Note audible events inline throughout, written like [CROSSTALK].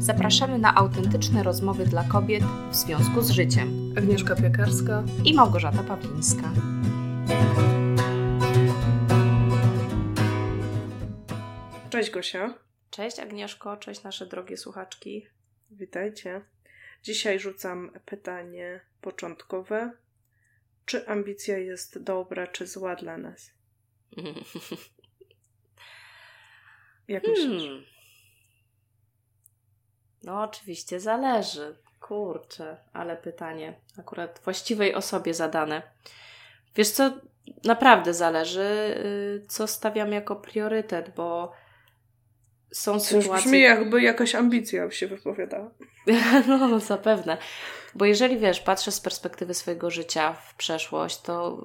Zapraszamy na autentyczne rozmowy dla kobiet w związku z życiem. Agnieszka Piekarska i Małgorzata Pawlińska. Cześć Gosia. Cześć Agnieszko, cześć nasze drogie słuchaczki. Witajcie. Dzisiaj rzucam pytanie początkowe. Czy ambicja jest dobra czy zła dla nas? [LAUGHS] Jak myślisz? Hmm. No, oczywiście zależy. Kurczę, ale pytanie akurat właściwej osobie zadane. Wiesz co, naprawdę zależy, y, co stawiam jako priorytet, bo są Coś sytuacje... brzmi jakby jakaś ambicja się wypowiadała. [LAUGHS] no, zapewne. Bo jeżeli, wiesz, patrzę z perspektywy swojego życia w przeszłość, to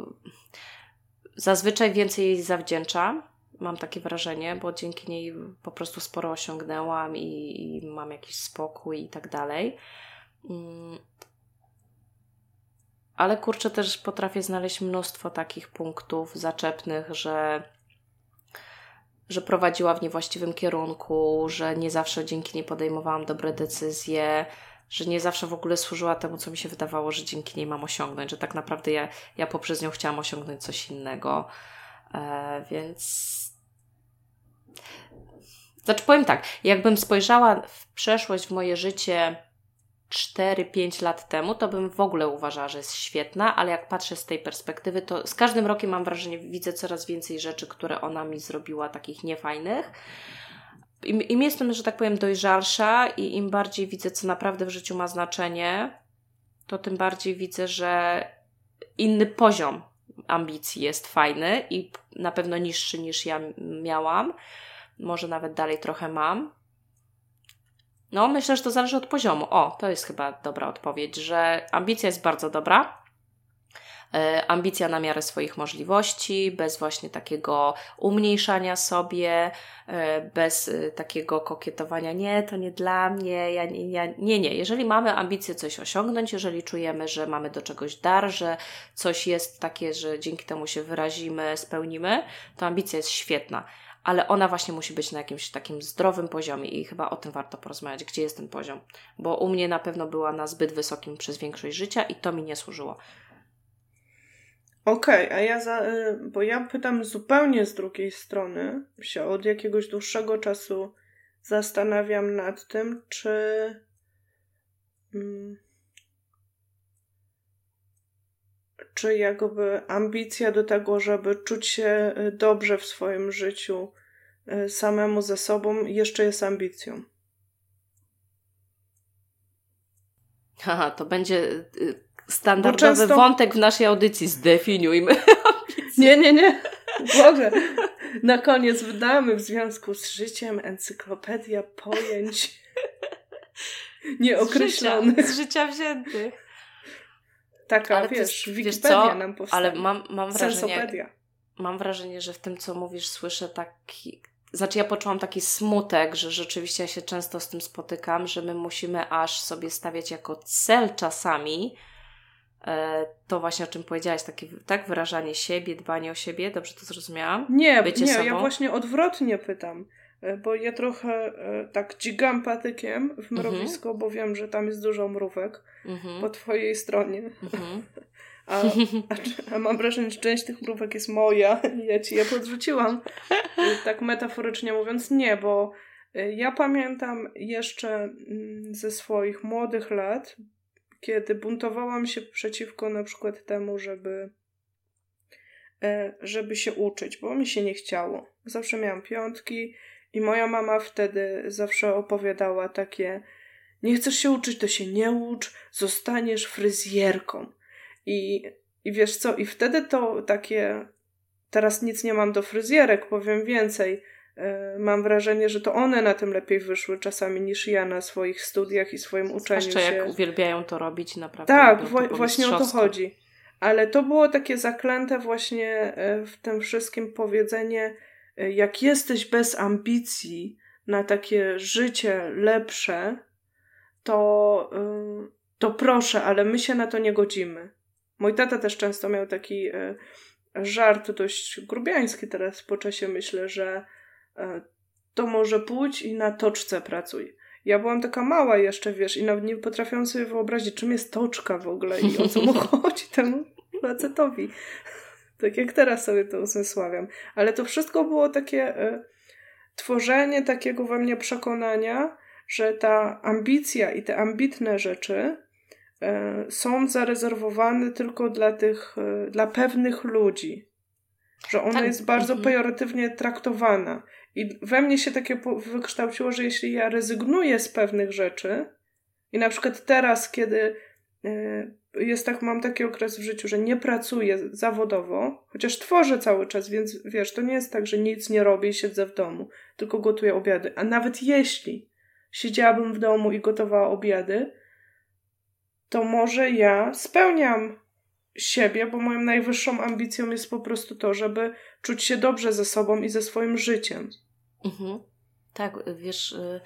zazwyczaj więcej jej zawdzięczam, mam takie wrażenie, bo dzięki niej po prostu sporo osiągnęłam i, i mam jakiś spokój i tak dalej. Mm. Ale kurczę, też potrafię znaleźć mnóstwo takich punktów zaczepnych, że, że prowadziła w niewłaściwym kierunku, że nie zawsze dzięki niej podejmowałam dobre decyzje, że nie zawsze w ogóle służyła temu, co mi się wydawało, że dzięki niej mam osiągnąć, że tak naprawdę ja, ja poprzez nią chciałam osiągnąć coś innego. E, więc znaczy powiem tak, jakbym spojrzała w przeszłość, w moje życie 4-5 lat temu, to bym w ogóle uważała, że jest świetna, ale jak patrzę z tej perspektywy, to z każdym rokiem mam wrażenie, widzę coraz więcej rzeczy, które ona mi zrobiła takich niefajnych. Im, im jestem, że tak powiem, dojrzalsza i im bardziej widzę, co naprawdę w życiu ma znaczenie, to tym bardziej widzę, że inny poziom ambicji jest fajny i na pewno niższy niż ja miałam może nawet dalej trochę mam. No, myślę, że to zależy od poziomu. O, to jest chyba dobra odpowiedź, że ambicja jest bardzo dobra. E, ambicja na miarę swoich możliwości, bez właśnie takiego umniejszania sobie, e, bez e, takiego kokietowania, nie, to nie dla mnie, ja, ja, nie, nie. Jeżeli mamy ambicję coś osiągnąć, jeżeli czujemy, że mamy do czegoś dar, że coś jest takie, że dzięki temu się wyrazimy, spełnimy, to ambicja jest świetna ale ona właśnie musi być na jakimś takim zdrowym poziomie i chyba o tym warto porozmawiać, gdzie jest ten poziom, bo u mnie na pewno była na zbyt wysokim przez większość życia i to mi nie służyło. Okej, okay, a ja za, y, bo ja pytam zupełnie z drugiej strony, się od jakiegoś dłuższego czasu zastanawiam nad tym, czy mm, czy jakby ambicja do tego, żeby czuć się y, dobrze w swoim życiu y, samemu ze sobą, jeszcze jest ambicją. Haha, to będzie standardowy często... wątek w naszej audycji. Zdefiniujmy [LAUGHS] Nie, nie, nie. Boże. Na koniec wydamy w związku z życiem encyklopedia pojęć [LAUGHS] nieokreślonych. Z życia, z życia wziętych. Taka, ale wiesz, wiesz co? nam powstanie. Ale mam, mam wrażenie... Mam wrażenie, że w tym, co mówisz, słyszę taki... Znaczy ja poczułam taki smutek, że rzeczywiście ja się często z tym spotykam, że my musimy aż sobie stawiać jako cel czasami to właśnie o czym powiedziałaś, takie tak wyrażanie siebie, dbanie o siebie, dobrze to zrozumiałam? Nie, Bycie nie, sobą? ja właśnie odwrotnie pytam. E, bo ja trochę e, tak dzigam patykiem w mrowisko, mhm. bo wiem, że tam jest dużo mrówek mhm. po twojej stronie. Mhm. [LAUGHS] A, a, a, mam wrażenie, że część tych mrówek jest moja i ja ci je podrzuciłam. E, tak metaforycznie mówiąc, nie, bo ja pamiętam jeszcze mm, ze swoich młodych lat, kiedy buntowałam się przeciwko na przykład temu, żeby żeby się uczyć, bo mi się nie chciało. Zawsze miałam piątki i moja mama wtedy zawsze opowiadała takie: Nie chcesz się uczyć, to się nie ucz, zostaniesz fryzjerką. I, i wiesz co, i wtedy to takie. Teraz nic nie mam do fryzjerek, powiem więcej. E, mam wrażenie, że to one na tym lepiej wyszły czasami niż ja na swoich studiach i swoim uczeniu Zwłaszcza się. jak uwielbiają to robić, naprawdę. Tak, właśnie o to chodzi. Ale to było takie zaklęte właśnie e, w tym wszystkim powiedzenie, jak jesteś bez ambicji na takie życie lepsze, to, to proszę, ale my się na to nie godzimy. Mój tata też często miał taki żart dość grubiański teraz po czasie myślę, że to może pójdź i na toczce pracuj. Ja byłam taka mała jeszcze, wiesz, i nawet nie potrafiłam sobie wyobrazić, czym jest toczka w ogóle i o co mu [LAUGHS] chodzi temu facetowi. Tak jak teraz sobie to uzmysławiam. Ale to wszystko było takie y, tworzenie takiego we mnie przekonania, że ta ambicja i te ambitne rzeczy y, są zarezerwowane tylko dla tych, y, dla pewnych ludzi. Że ona tak. jest bardzo mhm. pejoratywnie traktowana. I we mnie się takie wykształciło, że jeśli ja rezygnuję z pewnych rzeczy, i na przykład teraz, kiedy jest tak, mam taki okres w życiu, że nie pracuję zawodowo, chociaż tworzę cały czas, więc wiesz, to nie jest tak, że nic nie robię i siedzę w domu, tylko gotuję obiady. A nawet jeśli siedziałabym w domu i gotowała obiady, to może ja spełniam siebie, bo moją najwyższą ambicją jest po prostu to, żeby czuć się dobrze ze sobą i ze swoim życiem. Mhm. Tak, wiesz. Yy...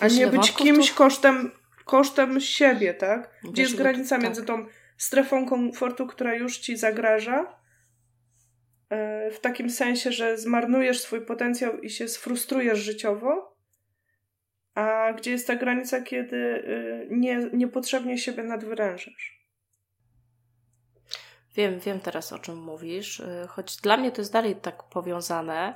A nie być kimś to... kosztem kosztem siebie, tak? Gdzie jest granica tak. między tą strefą komfortu, która już ci zagraża, e, w takim sensie, że zmarnujesz swój potencjał i się sfrustrujesz życiowo, a gdzie jest ta granica, kiedy e, nie, niepotrzebnie siebie nadwyrężasz. Wiem, wiem teraz o czym mówisz, e, choć dla mnie to jest dalej tak powiązane,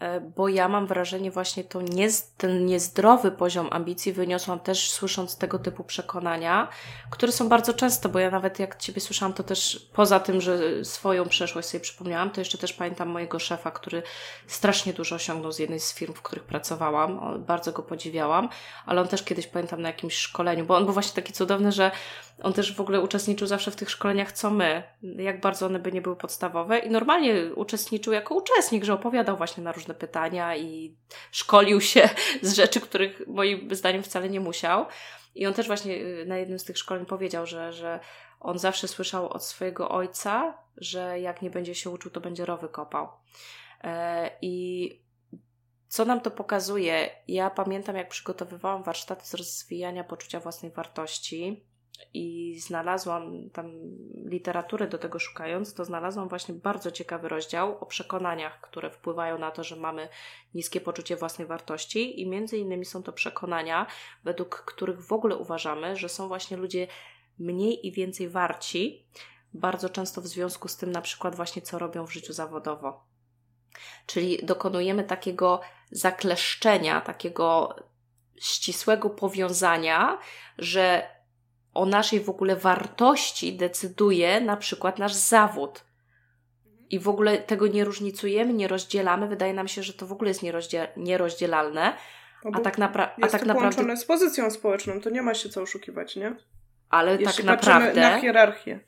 E, bo ja mam wrażenie właśnie to nie, ten niezdrowy poziom ambicji wyniosłam też słysząc tego typu przekonania, które są bardzo często, bo ja nawet jak Ciebie słyszałam, to też poza tym, że swoją przeszłość sobie przypomniałam, to jeszcze też pamiętam mojego szefa, który strasznie dużo osiągnął z jednej z firm, w których pracowałam, bardzo go podziwiałam, ale on też kiedyś pamiętam na jakimś szkoleniu, bo on był właśnie taki cudowny, że on też w ogóle uczestniczył zawsze w tych szkoleniach, co my, jak bardzo one by nie były podstawowe i normalnie uczestniczył jako uczestnik, że opowiadał właśnie na różne pytania i szkolił się [LAUGHS] z rzeczy, których moim zdaniem wcale nie musiał. I on też właśnie y, na jednym z tych szkoleń powiedział, że, że on zawsze słyszał od swojego ojca, że jak nie będzie się uczył, to będzie rowy kopał. E, I co nam to pokazuje? Ja pamiętam, jak przygotowywałam warsztaty z rozwijania poczucia własnej wartości i znalazłam tam literaturę do tego szukając, to znalazłam właśnie bardzo ciekawy rozdział o przekonaniach, które wpływają na to, że mamy niskie poczucie własnej wartości i między innymi są to przekonania, według których w ogóle uważamy, że są właśnie ludzie mniej i więcej warci, bardzo często w związku z tym na przykład właśnie co robią w życiu zawodowo. Czyli dokonujemy takiego zakleszczenia, takiego ścisłego powiązania, że o naszej w ogóle wartości decyduje na przykład nasz zawód. I w ogóle tego nie różnicujemy, nie rozdzielamy. Wydaje nam się, że to w ogóle jest nierozdziel nierozdzielalne. No a tak, napra- a tak naprawdę. z pozycją społeczną, to nie ma się co oszukiwać, nie? Ale Jeśli tak naprawdę. Na hierarchię.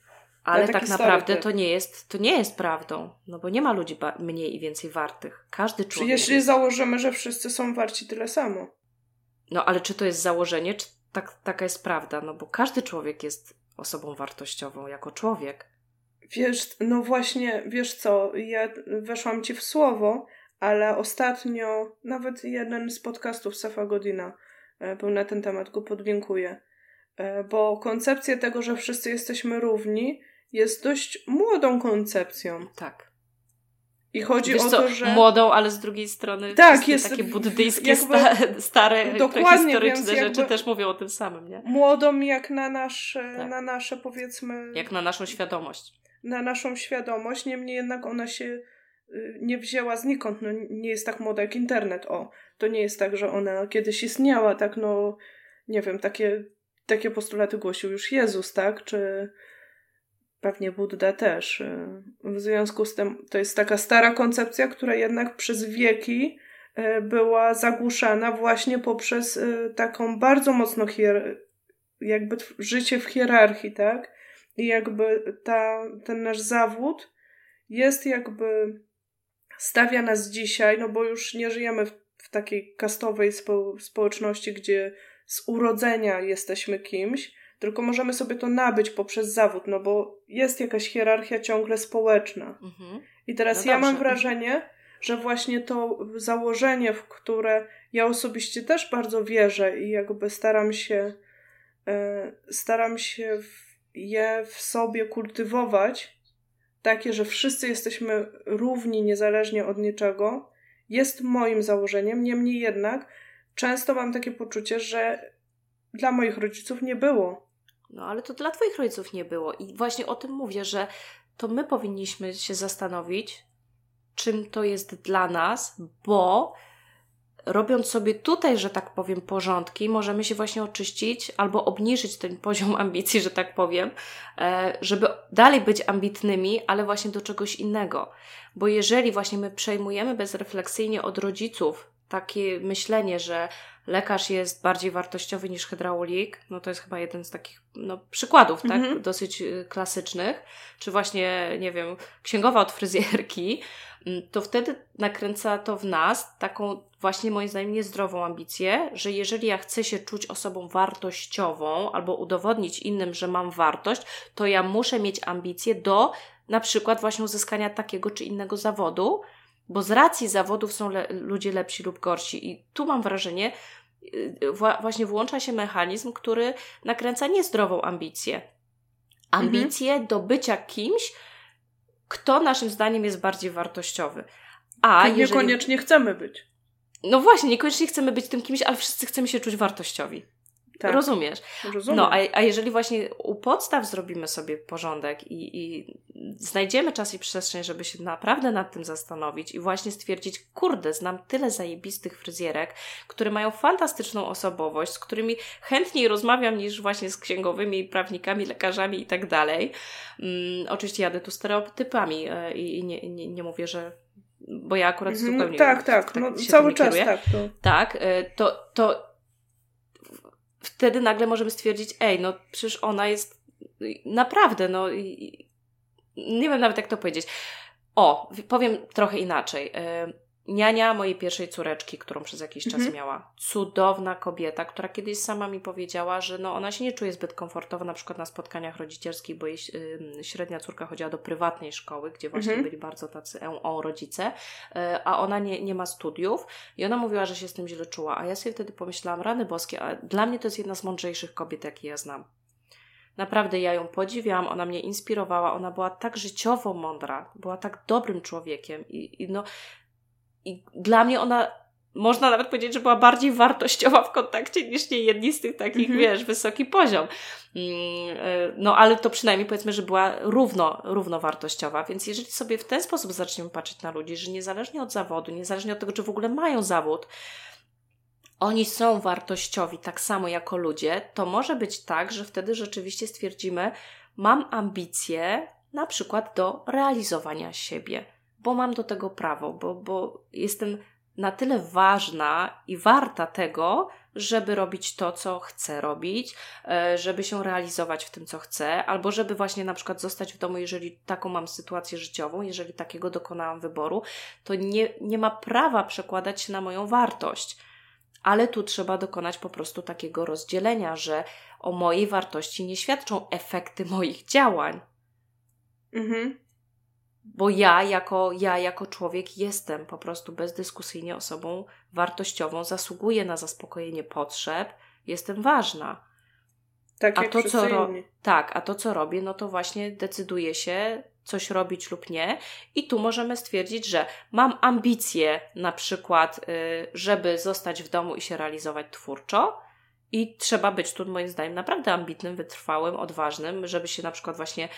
Ale tak naprawdę to nie, jest, to nie jest prawdą, no bo nie ma ludzi mniej i więcej wartych. Każdy człowiek. Jeśli założymy, że wszyscy są warci tyle samo. No ale czy to jest założenie, czy tak, taka jest prawda, no bo każdy człowiek jest osobą wartościową jako człowiek. Wiesz, no właśnie, wiesz co, ja weszłam ci w słowo, ale ostatnio nawet jeden z podcastów Safa Godina e, był na ten temat, go podlinkuję. E, bo koncepcja tego, że wszyscy jesteśmy równi, jest dość młodą koncepcją. Tak. I chodzi Wiesz o co, to, że. Młodą, ale z drugiej strony tak, jest, takie buddyjskie, jakby, stare, dokładnie, historyczne rzeczy też mówią o tym samym, nie? Młodą jak na nasze, tak. na nasze powiedzmy. Jak na naszą świadomość. Na naszą świadomość, niemniej jednak ona się y, nie wzięła znikąd. No, nie jest tak młoda jak internet. O, to nie jest tak, że ona kiedyś istniała, tak, no, nie wiem, takie, takie postulaty głosił już Jezus, tak? Czy pewnie Buddha też. Y, w związku z tym to jest taka stara koncepcja, która jednak przez wieki y, była zagłuszana właśnie poprzez y, taką bardzo mocno hier- jakby życie w hierarchii, tak? I jakby ta, ten nasz zawód jest jakby stawia nas dzisiaj, no bo już nie żyjemy w, w takiej kastowej spo- społeczności, gdzie z urodzenia jesteśmy kimś, tylko możemy sobie to nabyć poprzez zawód, no bo jest jakaś hierarchia ciągle społeczna. Mhm. I teraz no ja mam wrażenie, że właśnie to założenie, w które ja osobiście też bardzo wierzę i jakby staram się, e, staram się je w sobie kultywować, takie, że wszyscy jesteśmy równi niezależnie od niczego, jest moim założeniem. Niemniej jednak często mam takie poczucie, że dla moich rodziców nie było. No ale to dla Twoich rodziców nie było. I właśnie o tym mówię, że to my powinniśmy się zastanowić, czym to jest dla nas, bo robiąc sobie tutaj, że tak powiem, porządki, możemy się właśnie oczyścić albo obniżyć ten [LAUGHS] poziom ambicji, że tak powiem, e, żeby dalej być ambitnymi, ale właśnie do czegoś innego. Bo jeżeli właśnie my przejmujemy bezrefleksyjnie od rodziców takie myślenie, że lekarz jest bardziej wartościowy niż hydraulik, no to jest chyba jeden z takich no, przykładów, tak, mhm. dosyć y, klasycznych, czy właśnie, nie wiem, księgowa od fryzjerki, mm, to wtedy nakręca to w nas taką właśnie moim zdaniem niezdrową ambicję, że jeżeli ja chcę się czuć osobą wartościową albo udowodnić innym, że mam wartość, to ja muszę mieć ambicje do na przykład właśnie uzyskania takiego czy innego zawodu, bo z racji zawodów są le ludzie lepsi lub gorsi. I tu mam wrażenie, yy, właśnie włącza się mechanizm, który nakręca niezdrową ambicję. Ambicję mhm. do bycia kimś, kto naszym zdaniem jest bardziej wartościowy. A jeżeli... niekoniecznie chcemy być. No właśnie, niekoniecznie chcemy być tym kimś, ale wszyscy chcemy się czuć wartościowi. Tak. Rozumiesz? Rozumiem. No, a, a jeżeli właśnie u podstaw zrobimy sobie porządek i, i znajdziemy czas i przestrzeń, żeby się naprawdę nad tym zastanowić i właśnie stwierdzić, kurde, znam tyle zajebistych fryzjerek, które mają fantastyczną osobowość, z którymi chętniej rozmawiam niż właśnie z księgowymi, prawnikami, lekarzami i tak dalej. Um, oczywiście jadę tu stereotypami yy, i nie, nie, nie mówię, że bo ja akurat mm, zupełnie. Tak, tak, tak no, cały czas kieruję. tak. To... Tak, y, to, to wtedy nagle możemy stwierdzić, ej, no przecież ona jest naprawdę, no nie wiem nawet jak to powiedzieć. O, powiem trochę inaczej. Y, niania mojej pierwszej córeczki, którą przez jakiś czas mhm. miała. Cudowna kobieta, która kiedyś sama mi powiedziała, że no ona się nie czuje zbyt komfortowo na przykład na spotkaniach rodzicielskich, bo jej y, średnia córka chodziła do prywatnej szkoły, gdzie właśnie mhm. byli bardzo tacy o rodzice, y, a ona nie, nie ma studiów i ona mówiła, że się z tym źle czuła, a ja sobie wtedy pomyślałam, rany boskie, a dla mnie to jest jedna z mądrzejszych kobiet, jakie ja znam. Naprawdę ja ją podziwiałam, ona mnie inspirowała, ona była tak życiowo mądra, była tak dobrym człowiekiem i, i no i dla mnie ona, można nawet powiedzieć, że była bardziej wartościowa w kontakcie niż nie jedni z tych takich, mm -hmm. wiesz, wysoki poziom. Mm, e, no, ale to przynajmniej powiedzmy, że była równo, równowartościowa. Więc jeżeli sobie w ten sposób zaczniemy patrzeć na ludzi, że niezależnie od zawodu, niezależnie od tego, czy w ogóle mają zawód, oni są wartościowi tak samo jako ludzie, to może być tak, że wtedy rzeczywiście stwierdzimy, mam ambicje na przykład do realizowania siebie bo mam do tego prawo, bo, bo jestem na tyle ważna i warta tego, żeby robić to, co chcę robić, e, żeby się realizować w tym, co chcę, albo żeby właśnie na przykład zostać w domu, jeżeli taką mam sytuację życiową, jeżeli takiego dokonałam wyboru, to nie, nie ma prawa przekładać się na moją wartość. Ale tu trzeba dokonać po prostu takiego rozdzielenia, że o mojej wartości nie świadczą efekty moich działań. Mhm bo ja jako, ja jako człowiek jestem po prostu bezdyskusyjnie osobą wartościową, zasługuję na zaspokojenie potrzeb, jestem ważna. Tak, a to, co ro- tak, a to, co robię, no to właśnie decyduję się coś robić lub nie. I tu możemy stwierdzić, że mam ambicje, na przykład, y, żeby zostać w domu i się realizować twórczo, i trzeba być tu, moim zdaniem, naprawdę ambitnym, wytrwałym, odważnym, żeby się na przykład właśnie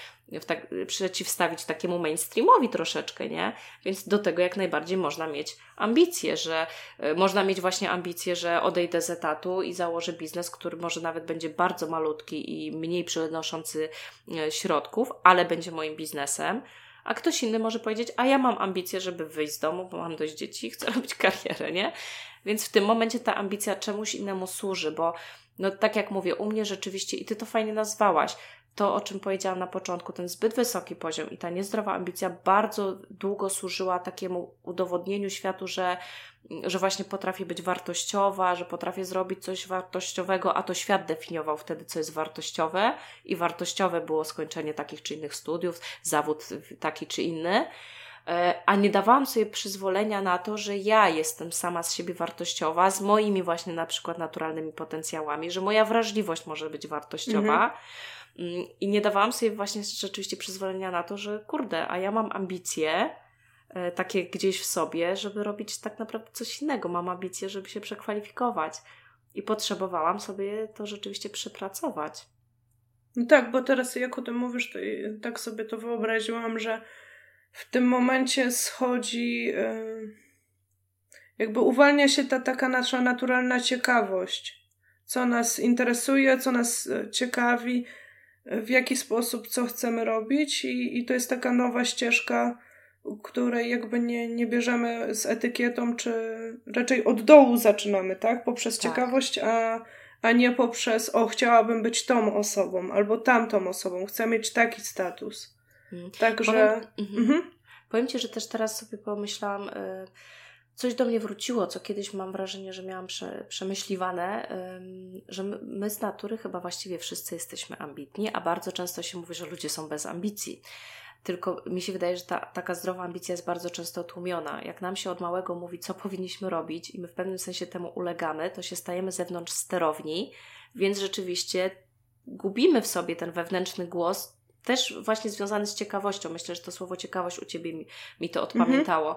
tak, przeciwstawić takiemu mainstreamowi troszeczkę, nie? Więc do tego jak najbardziej można mieć ambicje, że y, można mieć właśnie ambicje, że odejdę z etatu i założę biznes, który może nawet będzie bardzo malutki i mniej przynoszący y, środków, ale będzie moim biznesem. A ktoś inny może powiedzieć, a ja mam ambicje, żeby wyjść z domu, bo mam dość dzieci i chcę [LAUGHS] robić karierę, nie? Więc w tym momencie ta ambicja czemuś innemu służy, bo no tak jak mówię, u mnie rzeczywiście, i ty to fajnie nazwałaś, to, o czym powiedziałam na początku, ten zbyt wysoki poziom i ta niezdrowa ambicja bardzo długo służyła takiemu udowodnieniu światu, że, że właśnie potrafię być wartościowa, że potrafię zrobić coś wartościowego, a to świat definiował wtedy, co jest wartościowe i wartościowe było skończenie takich czy innych studiów, zawód taki czy inny. E, a nie dawałam sobie przyzwolenia na to, że ja jestem sama z siebie wartościowa, z moimi właśnie na przykład naturalnymi potencjałami, że moja wrażliwość może być wartościowa. Mhm. I nie dawałam sobie właśnie rzeczywiście przyzwolenia na to, że kurde, a ja mam ambicje, e, takie gdzieś w sobie, żeby robić tak naprawdę coś innego. Mam ambicje, żeby się przekwalifikować. I potrzebowałam sobie to rzeczywiście przepracować. No tak, bo teraz jak o tym mówisz, to tak sobie to wyobraziłam, że w tym momencie schodzi, yy, jakby uwalnia się ta taka nasza naturalna ciekawość. Co nas interesuje, co nas e, ciekawi, w jaki sposób, co chcemy robić, i, i to jest taka nowa ścieżka, której jakby nie, nie bierzemy z etykietą, czy raczej od dołu zaczynamy, tak? Poprzez tak. ciekawość, a, a nie poprzez, o, chciałabym być tą osobą albo tamtą osobą, chcę mieć taki status. Hmm. Także. Powiem, mhm. Mhm. Powiem Ci, że też teraz sobie pomyślałam. Y coś do mnie wróciło, co kiedyś mam wrażenie, że miałam prze, przemyśliwane, że my z natury chyba właściwie wszyscy jesteśmy ambitni, a bardzo często się mówi, że ludzie są bez ambicji. Tylko mi się wydaje, że ta, taka zdrowa ambicja jest bardzo często tłumiona. Jak nam się od małego mówi, co powinniśmy robić, i my w pewnym sensie temu ulegamy, to się stajemy zewnątrz sterowni, więc rzeczywiście gubimy w sobie ten wewnętrzny głos, też właśnie związany z ciekawością. Myślę, że to słowo ciekawość u Ciebie mi, mi to odpamiętało,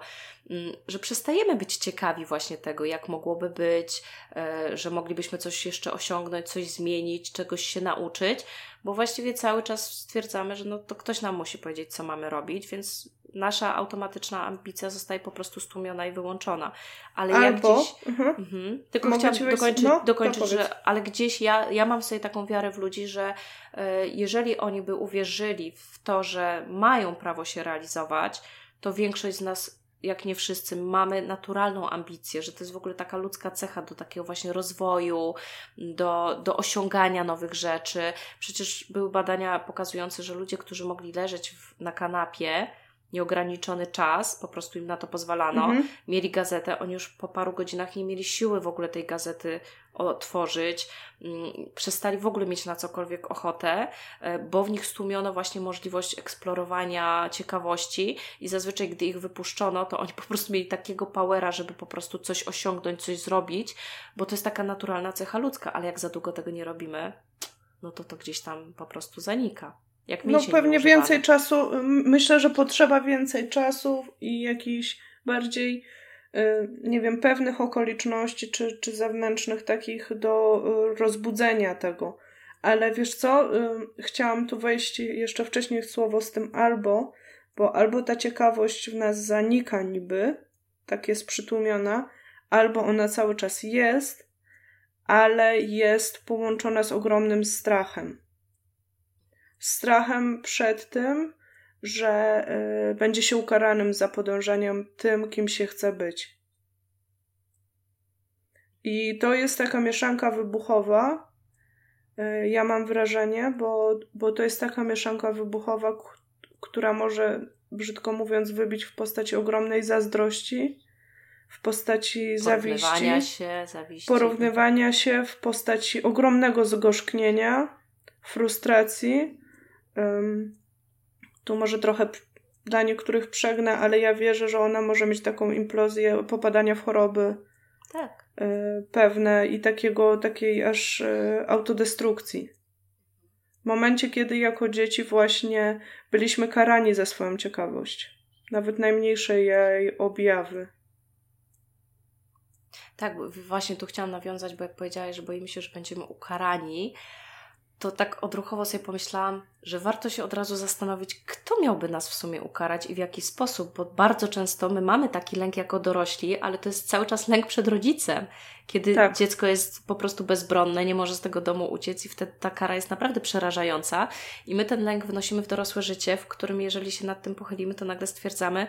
mhm. że przestajemy być ciekawi właśnie tego, jak mogłoby być, e, że moglibyśmy coś jeszcze osiągnąć, coś zmienić, czegoś się nauczyć, bo właściwie cały czas stwierdzamy, że no to ktoś nam musi powiedzieć, co mamy robić, więc nasza automatyczna ambicja zostaje po prostu stłumiona i wyłączona. Ale Albo, jak gdzieś... Mhm, tylko Mogę chciałam dokończyć, no, dokończyć że, ale gdzieś ja, ja mam sobie taką wiarę w ludzi, że y, jeżeli oni by uwierzyli w to, że mają prawo się realizować, to większość z nas jak nie wszyscy, mamy naturalną ambicję, że to jest w ogóle taka ludzka cecha do takiego właśnie rozwoju, do, do osiągania nowych rzeczy. Przecież były badania pokazujące, że ludzie, którzy mogli leżeć w, na kanapie, nieograniczony czas, po prostu im na to pozwalano, mhm. mieli gazetę, oni już po paru godzinach nie mieli siły w ogóle tej gazety otworzyć, mm, przestali w ogóle mieć na cokolwiek ochotę, e, bo w nich stłumiono właśnie możliwość eksplorowania ciekawości i zazwyczaj, gdy ich wypuszczono, to oni [LAUGHS] po prostu mieli takiego powera, żeby po prostu coś osiągnąć, coś zrobić, bo to jest taka naturalna cecha ludzka, ale jak za długo tego nie robimy, no to to gdzieś tam po prostu zanika. Jak no pewnie więcej czasu, myślę, że potrzeba więcej czasu i jakichś bardziej, y, nie wiem, pewnych okoliczności czy, czy zewnętrznych takich do y, rozbudzenia tego. Ale wiesz co, y, chciałam tu wejść jeszcze wcześniej w słowo z tym albo, bo albo ta ciekawość w nas zanika niby, tak jest przytłumiona, albo ona cały czas jest, ale jest połączona z ogromnym strachem strachem przed tym, że y, będzie się ukaranym za podążaniem tym, kim się chce być. I to jest taka mieszanka wybuchowa. Y, ja mam wrażenie, bo, bo to jest taka mieszanka wybuchowa, która może, brzydko mówiąc, wybić w postaci ogromnej zazdrości, w postaci zawiści, się, zawiści. porównywania się, w postaci ogromnego zgorzknienia, frustracji Um, tu może trochę dla niektórych przegnę, ale ja wierzę, że ona może mieć taką implozję popadania w choroby. Tak. Y, pewne i takiego, takiej aż y, autodestrukcji. W momencie, kiedy jako dzieci właśnie byliśmy karani za swoją ciekawość. Nawet najmniejsze jej objawy. Tak, właśnie tu chciałam nawiązać, bo jak powiedziałaś, że boimy się, że będziemy ukarani, to tak odruchowo sobie pomyślałam, że warto się od razu zastanowić, kto miałby nas w sumie ukarać i w jaki sposób, bo bardzo często my mamy taki lęk jako dorośli, ale to jest cały czas lęk przed rodzicem, kiedy tak. dziecko jest po prostu bezbronne, nie może z tego domu uciec i wtedy ta kara jest naprawdę przerażająca i my ten lęk wnosimy w dorosłe życie, w którym jeżeli się nad tym pochylimy, to nagle stwierdzamy,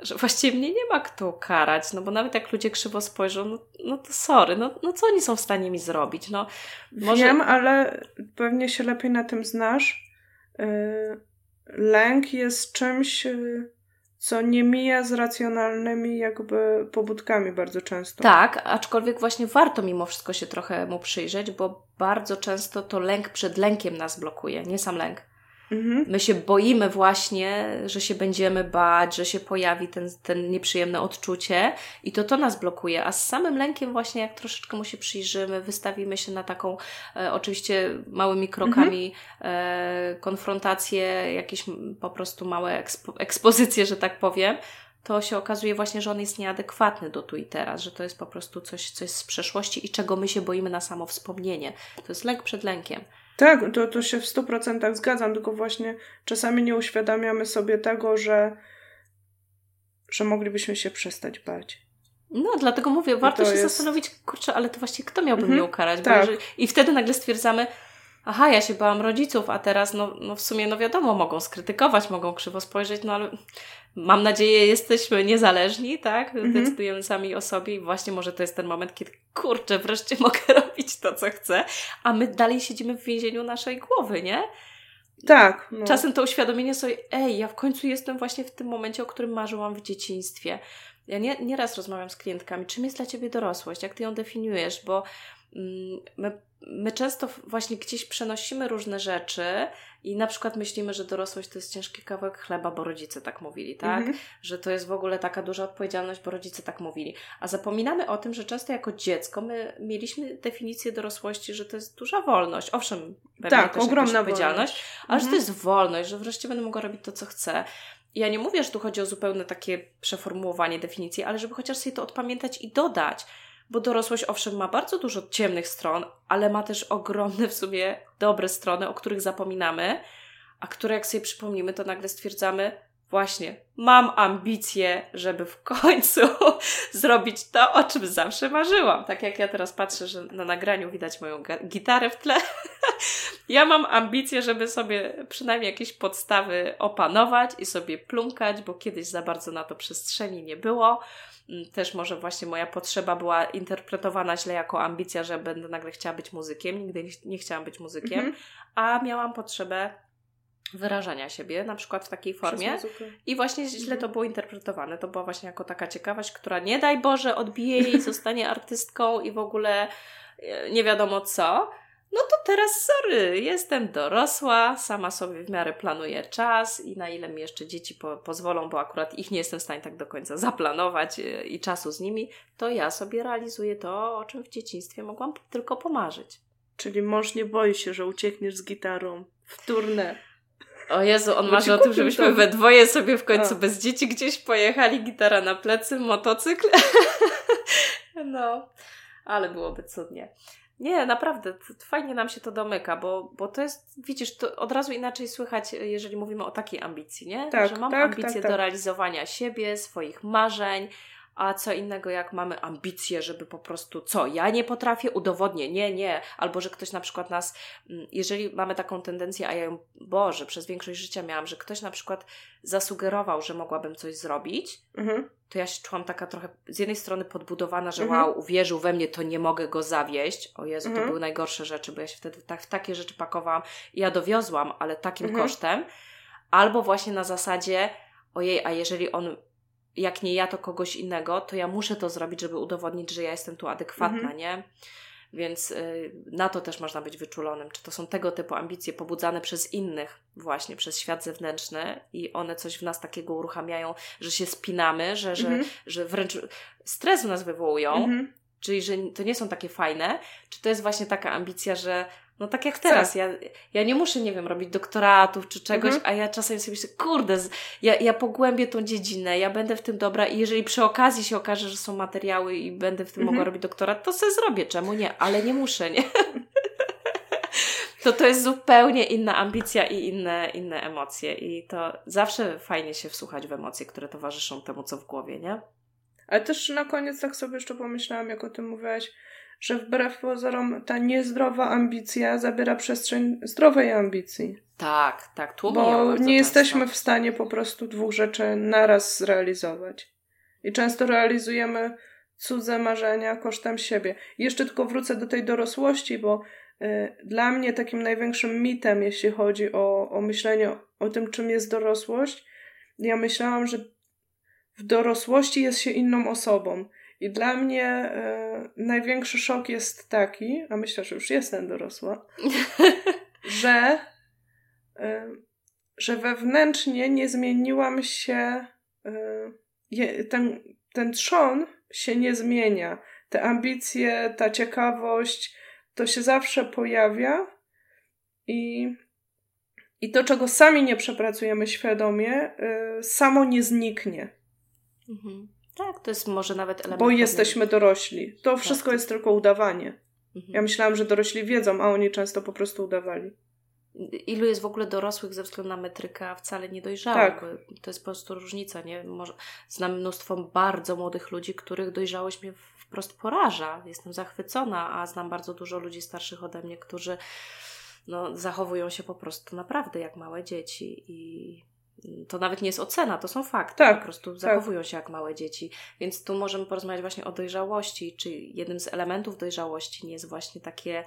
że właściwie mnie nie ma kto karać, no bo nawet jak ludzie krzywo spojrzą, no, no to sorry, no, no co oni są w stanie mi zrobić? No, może... Wiem, ale pewnie się lepiej na tym znasz. Yy, lęk jest czymś, yy, co nie mija z racjonalnymi jakby pobudkami bardzo często. Tak, aczkolwiek właśnie warto mimo wszystko się trochę mu przyjrzeć, bo bardzo często to lęk przed lękiem nas blokuje, nie sam lęk. Mhm. My się boimy właśnie, że się będziemy bać, że się pojawi ten, ten nieprzyjemne odczucie i to to nas blokuje. A z samym lękiem właśnie jak troszeczkę mu się przyjrzymy, wystawimy się na taką e, oczywiście małymi krokami mhm. e, konfrontację, jakieś po prostu małe ekspo, ekspozycje, że tak powiem, to się okazuje właśnie, że on jest nieadekwatny do tu i teraz, że to jest po prostu coś, coś z przeszłości i czego my się boimy na samo wspomnienie. To jest lęk przed lękiem. Tak, to, to się w 100% zgadzam, tylko właśnie czasami nie uświadamiamy sobie tego, że, że moglibyśmy się przestać bać. No, dlatego mówię, warto się jest... zastanowić, kurczę, ale to właśnie kto miałby mhm, mnie ukarać? Tak. Jeżeli... I wtedy nagle stwierdzamy, aha, ja się bałam rodziców, a teraz no, no w sumie no wiadomo, mogą skrytykować, mogą krzywo spojrzeć, no ale mam nadzieję jesteśmy niezależni, tak? Mhm. Decydujemy sami o sobie i właśnie może to jest ten moment, kiedy kurczę, wreszcie [LAUGHS] mogę robić to, co chcę, a my dalej siedzimy w więzieniu naszej głowy, nie? Tak. No. Czasem to uświadomienie sobie, ej, ja w końcu jestem właśnie w tym momencie, o którym marzyłam w dzieciństwie. Ja nie, nieraz rozmawiam z klientkami, czym jest dla Ciebie dorosłość, jak Ty ją definiujesz, bo mm, my, my często właśnie gdzieś przenosimy różne rzeczy i na przykład myślimy, że dorosłość to jest ciężki kawałek chleba, bo rodzice tak mówili, tak? Mhm. Że to jest w ogóle taka duża odpowiedzialność, bo rodzice tak mówili. A zapominamy o tym, że często jako dziecko my mieliśmy definicję dorosłości, że to jest duża wolność. Owszem, pewnie tak, też ogromna odpowiedzialność, ale mhm. że to mhm. jest wolność, że wreszcie będę mogła robić to, co chcę. Ja nie mówię, że tu chodzi o zupełne takie przeformułowanie definicji, ale żeby chociaż sobie to odpamiętać i dodać. Bo dorosłość owszem ma bardzo dużo ciemnych stron, ale ma też ogromne w sumie dobre strony, o których zapominamy, a które jak sobie przypomnimy, to nagle stwierdzamy, właśnie, mam ambicje, żeby w końcu [LAUGHS] zrobić to, o czym zawsze marzyłam. Tak jak ja teraz patrzę, że na nagraniu widać moją gitarę w tle. [LAUGHS] ja mam ambicje, żeby sobie przynajmniej jakieś podstawy opanować i sobie plumkać, bo kiedyś za bardzo na to przestrzeni nie było. Też może właśnie moja potrzeba była interpretowana źle jako ambicja, że będę nagle chciała być muzykiem. Nigdy nie chciałam być muzykiem, -hmm. a miałam potrzebę wyrażania siebie, na przykład w takiej formie. I właśnie źle to mhm. było interpretowane. To była właśnie jako taka ciekawość, która nie daj Boże odbije jej, [LAUGHS] zostanie artystką i w ogóle e, nie wiadomo co. No to teraz, sorry, jestem dorosła, sama sobie w miarę planuję czas i na ile mi jeszcze dzieci po, pozwolą, bo akurat ich nie jestem w stanie tak do końca zaplanować e, i czasu z nimi, to ja sobie realizuję to, o czym w dzieciństwie mogłam tylko pomarzyć. Czyli mąż nie boi się, że uciekniesz z gitarą w turnę. O Jezu, on marzy o tym, żebyśmy to... we dwoje sobie w końcu A. bez dzieci gdzieś pojechali, gitara na plecy, motocykl. [LAUGHS] no, ale byłoby cudnie. Nie, naprawdę, fajnie nam się to domyka, bo, bo to jest, widzisz, to od razu inaczej słychać, jeżeli mówimy o takiej ambicji, nie? Tak, Że mam tak, ambicje tak, tak. do realizowania siebie, swoich marzeń, a co innego jak mamy ambicje, żeby po prostu co, ja nie potrafię, udowodnię, nie, nie, albo że ktoś na przykład nas, mm, jeżeli mamy taką tendencję, a ja ją, Boże, przez większość życia miałam, że ktoś na przykład zasugerował, że mogłabym coś zrobić, mhm. to ja się czułam taka trochę z jednej strony podbudowana, że mhm. wow, uwierzył we mnie, to nie mogę go zawieść. O Jezu, mhm. to były najgorsze rzeczy, bo ja się wtedy tak, w takie rzeczy pakowałam i ja dowiozłam, ale takim mhm. kosztem. Albo właśnie na zasadzie, ojej, a jeżeli on jak nie ja, to kogoś innego, to ja muszę to zrobić, żeby udowodnić, że ja jestem tu adekwatna, mhm. nie? Więc y, na to też można być wyczulonym. Czy to są tego typu ambicje pobudzane przez innych, właśnie przez świat zewnętrzny i one coś w nas takiego uruchamiają, że się spinamy, że, że, mhm. że wręcz stres w nas wywołują, mhm. czyli że to nie są takie fajne, czy to jest właśnie taka ambicja, że no tak jak teraz, ja, ja nie muszę, nie wiem, robić doktoratów czy czegoś, mhm. a ja czasem sobie myślę, kurde, ja, ja pogłębię tą dziedzinę, ja będę w tym dobra i jeżeli przy okazji się okaże, że są materiały i będę w tym mhm. mogła robić doktorat, to sobie zrobię, czemu nie? Ale nie muszę, nie? [LAUGHS] to to jest zupełnie inna ambicja i inne, inne emocje i to zawsze fajnie się wsłuchać w emocje, które towarzyszą temu, co w głowie, nie? Ale też na koniec tak sobie jeszcze pomyślałam, jak o tym mówiłaś, że wbrew pozorom ta niezdrowa ambicja zabiera przestrzeń zdrowej ambicji. Tak, tak, tłumie Bo nie jesteśmy w stanie po prostu dwóch rzeczy naraz zrealizować. I często realizujemy cudze marzenia kosztem siebie. I jeszcze tylko wrócę do tej dorosłości, bo y, dla mnie takim największym mitem, jeśli chodzi o, o myślenie o, o tym, czym jest dorosłość, ja myślałam, że w dorosłości jest się inną osobą. I dla mnie e, największy szok jest taki, a myślę, że już jestem dorosła, [LAUGHS] że, e, że wewnętrznie nie zmieniłam się, e, ten, ten trzon się nie zmienia. Te ambicje, ta ciekawość, to się zawsze pojawia i, i to, czego sami nie przepracujemy świadomie, samo nie zniknie. Mhm. Tak, to jest może nawet element. Bo jesteśmy dorośli. To tak, wszystko tak. jest tylko udawanie. Mhm. Ja myślałam, że dorośli wiedzą, a oni często po prostu udawali. Ilu jest w ogóle dorosłych ze względu na metrykę, a wcale nie dojrzałych? Tak. To jest po prostu różnica, nie? Może, znam mnóstwo bardzo młodych ludzi, których dojrzałość mnie wprost poraża. Jestem zachwycona, a znam bardzo dużo ludzi starszych ode mnie, którzy no, zachowują się po prostu naprawdę jak małe dzieci i to nawet nie jest ocena, to są fakty. Tak, po prostu tak. zachowują się jak małe dzieci. Więc tu możemy porozmawiać właśnie o dojrzałości, czy jednym z elementów dojrzałości nie jest właśnie takie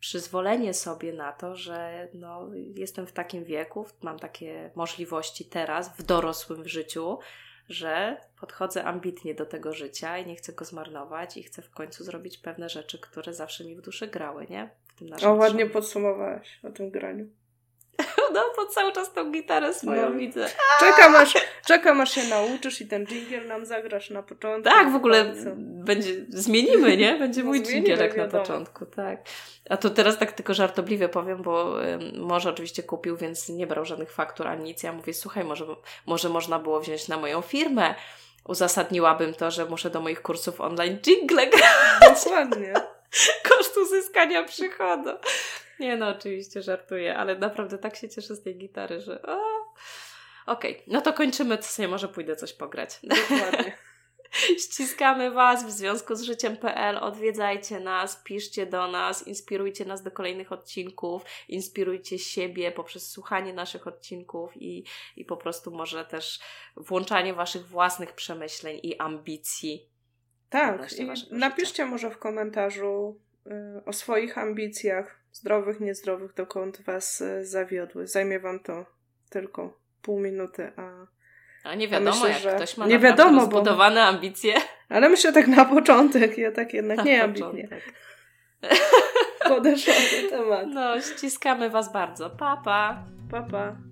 przyzwolenie sobie na to, że no, jestem w takim wieku, mam takie możliwości teraz, w dorosłym życiu, że podchodzę ambitnie do tego życia i nie chcę go zmarnować i chcę w końcu zrobić pewne rzeczy, które zawsze mi w duszy grały, nie? W tym naszym o, ładnie podsumowałaś o tym graniu. No, bo cały czas tą gitarę swoją no. widzę. Czekam aż, czekam aż się nauczysz i ten dżingiel nam zagrasz na początku. Tak, w ogóle będzie, zmienimy, nie? Będzie no, mój dżingielek na początku, tak. A to teraz tak tylko żartobliwie powiem, bo może oczywiście kupił, więc nie brał żadnych faktur ani nic. Ja mówię, słuchaj, może, może można było wziąć na moją firmę. Uzasadniłabym to, że muszę do moich kursów online jingle grać. Dokładnie. [LAUGHS] Koszt uzyskania przychodu. Nie no, oczywiście żartuję, ale naprawdę tak się cieszę z tej gitary, że Okej, okay, no to kończymy, co sobie może pójdę coś pograć. Dokładnie. [LAUGHS] Ściskamy Was w związku z życiem.pl. Odwiedzajcie nas, piszcie do nas, inspirujcie nas do kolejnych odcinków, inspirujcie siebie poprzez słuchanie naszych odcinków i, i po prostu może też włączanie Waszych własnych przemyśleń i ambicji. Tak, i napiszcie może w komentarzu y, o swoich ambicjach, zdrowych, niezdrowych, dokąd Was y, zawiodły. Zajmie Wam to tylko pół minuty, a a nie wiadomo, myślę, jak że... ktoś ma nie wiadomo, rozbudowane bo... ambicje. Ale myślę tak na początek, ja tak jednak na nie ambitnie. Podeszłam do tematu. No, ściskamy Was bardzo. Papa. Papa. Pa. and